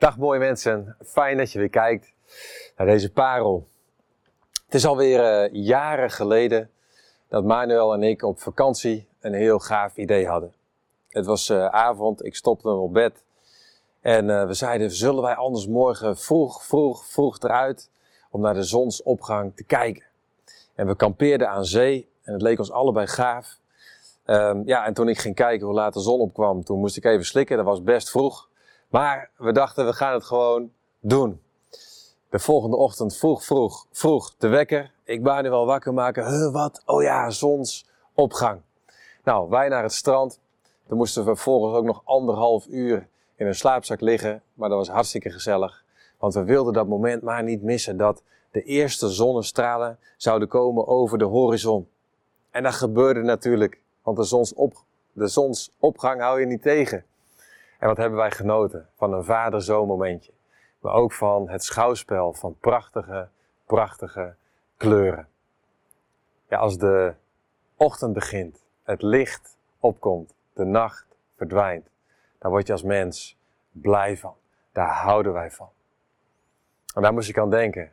Dag mooie mensen, fijn dat je weer kijkt naar deze parel. Het is alweer uh, jaren geleden dat Manuel en ik op vakantie een heel gaaf idee hadden. Het was uh, avond, ik stopte hem op bed en uh, we zeiden, zullen wij anders morgen vroeg, vroeg, vroeg eruit om naar de zonsopgang te kijken. En we kampeerden aan zee en het leek ons allebei gaaf. Um, ja, en toen ik ging kijken hoe laat de zon opkwam, toen moest ik even slikken, dat was best vroeg. Maar we dachten, we gaan het gewoon doen. De volgende ochtend vroeg, vroeg, vroeg de wekker. Ik wou nu wel wakker maken. Huh, wat? Oh ja, zonsopgang. Nou, wij naar het strand. Toen moesten we vervolgens ook nog anderhalf uur in een slaapzak liggen. Maar dat was hartstikke gezellig. Want we wilden dat moment maar niet missen dat de eerste zonnestralen zouden komen over de horizon. En dat gebeurde natuurlijk, want de, zonsop, de zonsopgang hou je niet tegen. En wat hebben wij genoten van een vader-zoon momentje. Maar ook van het schouwspel van prachtige, prachtige kleuren. Ja, als de ochtend begint, het licht opkomt, de nacht verdwijnt, dan word je als mens blij van. Daar houden wij van. En daar moest ik aan denken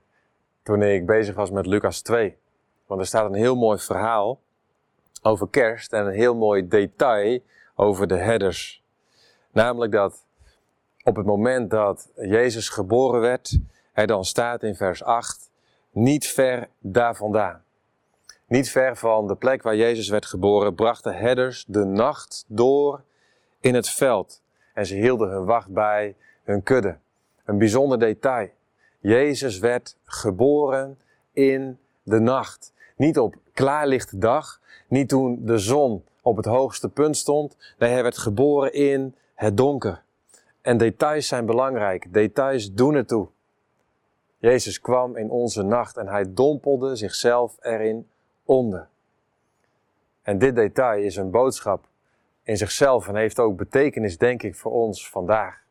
toen ik bezig was met Lucas 2. Want er staat een heel mooi verhaal over kerst en een heel mooi detail over de herders. Namelijk dat op het moment dat Jezus geboren werd, er dan staat in vers 8, niet ver daar vandaan. Niet ver van de plek waar Jezus werd geboren, brachten herders de nacht door in het veld. En ze hielden hun wacht bij hun kudde. Een bijzonder detail. Jezus werd geboren in de nacht. Niet op klaarlichte dag, niet toen de zon op het hoogste punt stond. Nee, hij werd geboren in het donker. En details zijn belangrijk. Details doen ertoe. Jezus kwam in onze nacht en hij dompelde zichzelf erin onder. En dit detail is een boodschap in zichzelf en heeft ook betekenis, denk ik, voor ons vandaag.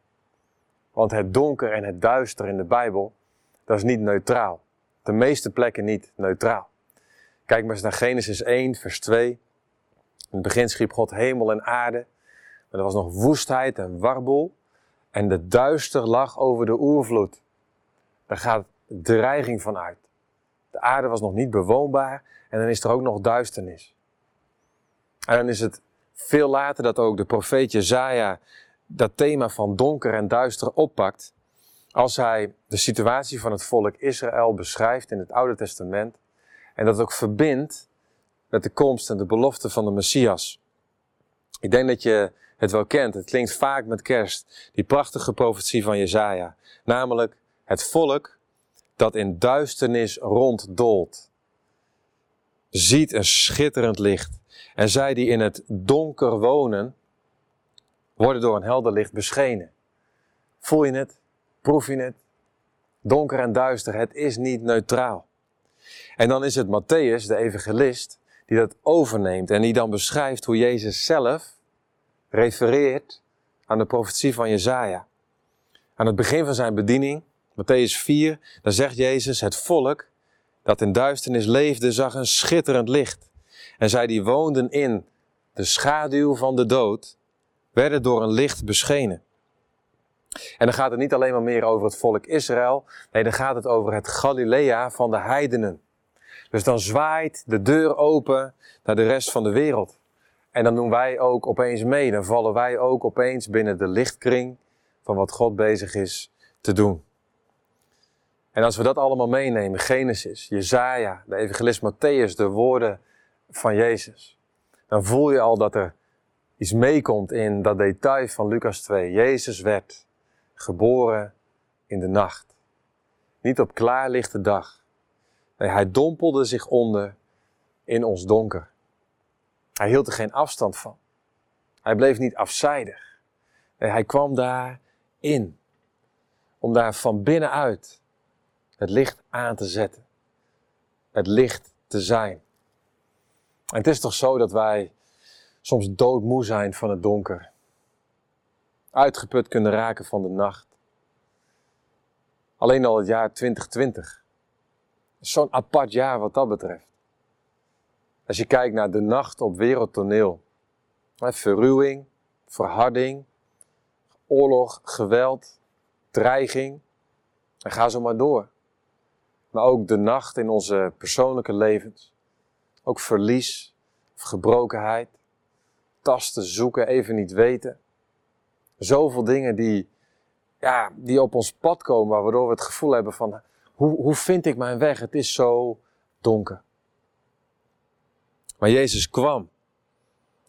Want het donker en het duister in de Bijbel, dat is niet neutraal. De meeste plekken niet neutraal. Kijk maar eens naar Genesis 1, vers 2. In het begin schiep God hemel en aarde. Er was nog woestheid en warboel. En de duister lag over de oervloed. Daar gaat dreiging van uit. De aarde was nog niet bewoonbaar en dan is er ook nog duisternis. En dan is het veel later dat ook de profeet Jezaja dat thema van donker en duister oppakt. Als hij de situatie van het volk Israël beschrijft in het Oude Testament. En dat ook verbindt met de komst en de belofte van de Messias. Ik denk dat je het wel kent. Het klinkt vaak met kerst. Die prachtige profetie van Jezaja. Namelijk het volk dat in duisternis ronddolt. Ziet een schitterend licht. En zij die in het donker wonen, worden door een helder licht beschenen. Voel je het? Proef je het? Donker en duister, het is niet neutraal. En dan is het Matthäus, de evangelist, die dat overneemt en die dan beschrijft hoe Jezus zelf refereert aan de profetie van Jezaja. Aan het begin van zijn bediening, Matthäus 4, dan zegt Jezus, het volk dat in duisternis leefde, zag een schitterend licht. En zij die woonden in de schaduw van de dood, werden door een licht beschenen. En dan gaat het niet alleen maar meer over het volk Israël, nee, dan gaat het over het Galilea van de heidenen. Dus dan zwaait de deur open naar de rest van de wereld. En dan doen wij ook opeens mee. Dan vallen wij ook opeens binnen de lichtkring van wat God bezig is te doen. En als we dat allemaal meenemen, Genesis, Jezaja, de evangelist Matthäus, de woorden van Jezus, dan voel je al dat er iets meekomt in dat detail van Lucas 2. Jezus werd geboren in de nacht. Niet op klaarlichte dag. Nee, hij dompelde zich onder in ons donker. Hij hield er geen afstand van. Hij bleef niet afzijdig. Hij kwam daarin. Om daar van binnenuit het licht aan te zetten. Het licht te zijn. En het is toch zo dat wij soms doodmoe zijn van het donker. Uitgeput kunnen raken van de nacht. Alleen al het jaar 2020. Zo'n apart jaar wat dat betreft. Als je kijkt naar de nacht op wereldtoneel. Verruwing, verharding, oorlog, geweld, dreiging. En ga zo maar door. Maar ook de nacht in onze persoonlijke levens. Ook verlies gebrokenheid. Tasten, zoeken, even niet weten. Zoveel dingen die, ja, die op ons pad komen, waardoor we het gevoel hebben van, hoe, hoe vind ik mijn weg? Het is zo donker. Maar Jezus kwam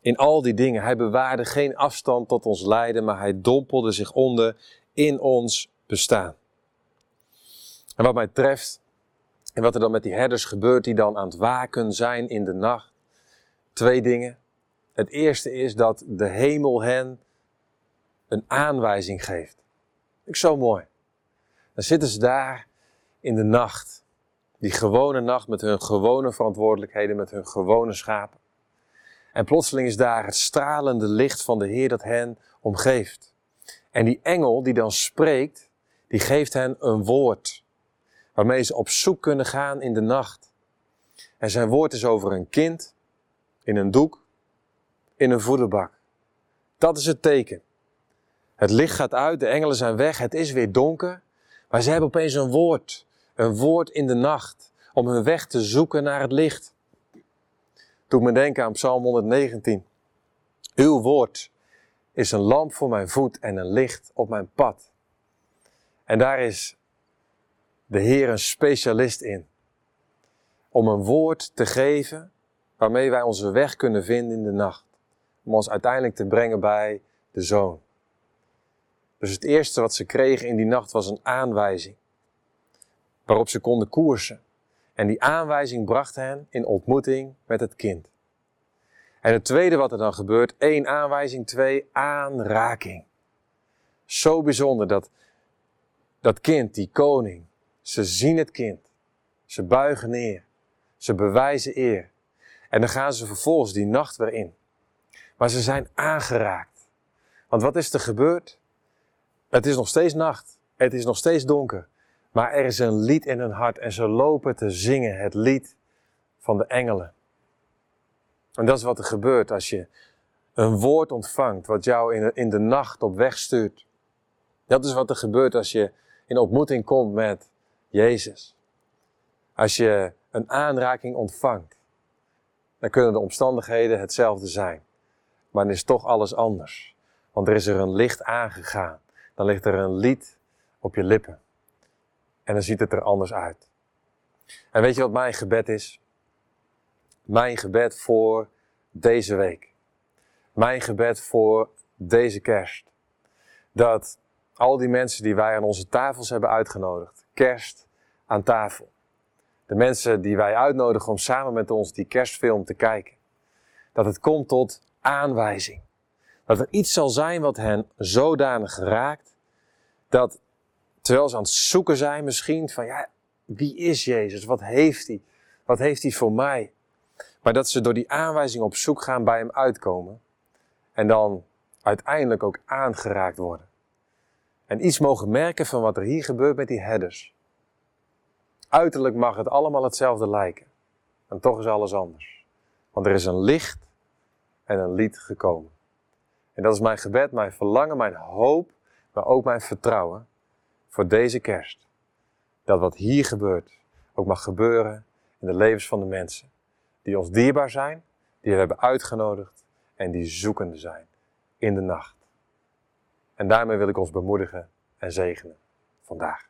in al die dingen. Hij bewaarde geen afstand tot ons lijden, maar hij dompelde zich onder in ons bestaan. En wat mij treft, en wat er dan met die herders gebeurt die dan aan het waken zijn in de nacht, twee dingen. Het eerste is dat de hemel hen een aanwijzing geeft. Ik zo mooi. Dan zitten ze daar in de nacht. Die gewone nacht met hun gewone verantwoordelijkheden, met hun gewone schapen. En plotseling is daar het stralende licht van de Heer dat hen omgeeft. En die engel die dan spreekt, die geeft hen een woord. Waarmee ze op zoek kunnen gaan in de nacht. En zijn woord is over een kind, in een doek, in een voederbak. Dat is het teken. Het licht gaat uit, de engelen zijn weg, het is weer donker. Maar ze hebben opeens een woord. Een woord in de nacht. Om hun weg te zoeken naar het licht. Doe me denken aan Psalm 119. Uw woord is een lamp voor mijn voet en een licht op mijn pad. En daar is de Heer een specialist in. Om een woord te geven waarmee wij onze weg kunnen vinden in de nacht. Om ons uiteindelijk te brengen bij de Zoon. Dus het eerste wat ze kregen in die nacht was een aanwijzing. Waarop ze konden koersen. En die aanwijzing bracht hen in ontmoeting met het kind. En het tweede wat er dan gebeurt, één aanwijzing, twee aanraking. Zo bijzonder dat dat kind, die koning, ze zien het kind. Ze buigen neer. Ze bewijzen eer. En dan gaan ze vervolgens die nacht weer in. Maar ze zijn aangeraakt. Want wat is er gebeurd? Het is nog steeds nacht. Het is nog steeds donker. Maar er is een lied in hun hart en ze lopen te zingen het lied van de engelen. En dat is wat er gebeurt als je een woord ontvangt wat jou in de, in de nacht op weg stuurt. Dat is wat er gebeurt als je in ontmoeting komt met Jezus. Als je een aanraking ontvangt, dan kunnen de omstandigheden hetzelfde zijn. Maar dan is toch alles anders. Want er is er een licht aangegaan. Dan ligt er een lied op je lippen. En dan ziet het er anders uit. En weet je wat mijn gebed is? Mijn gebed voor deze week. Mijn gebed voor deze kerst. Dat al die mensen die wij aan onze tafels hebben uitgenodigd, kerst aan tafel. De mensen die wij uitnodigen om samen met ons die kerstfilm te kijken. Dat het komt tot aanwijzing. Dat er iets zal zijn wat hen zodanig raakt, dat terwijl ze aan het zoeken zijn misschien van ja, wie is Jezus? Wat heeft hij? Wat heeft hij voor mij? Maar dat ze door die aanwijzing op zoek gaan bij hem uitkomen. En dan uiteindelijk ook aangeraakt worden. En iets mogen merken van wat er hier gebeurt met die herders. Uiterlijk mag het allemaal hetzelfde lijken. En toch is alles anders. Want er is een licht en een lied gekomen. En dat is mijn gebed, mijn verlangen, mijn hoop, maar ook mijn vertrouwen voor deze kerst. Dat wat hier gebeurt ook mag gebeuren in de levens van de mensen die ons dierbaar zijn, die we hebben uitgenodigd en die zoekende zijn in de nacht. En daarmee wil ik ons bemoedigen en zegenen vandaag.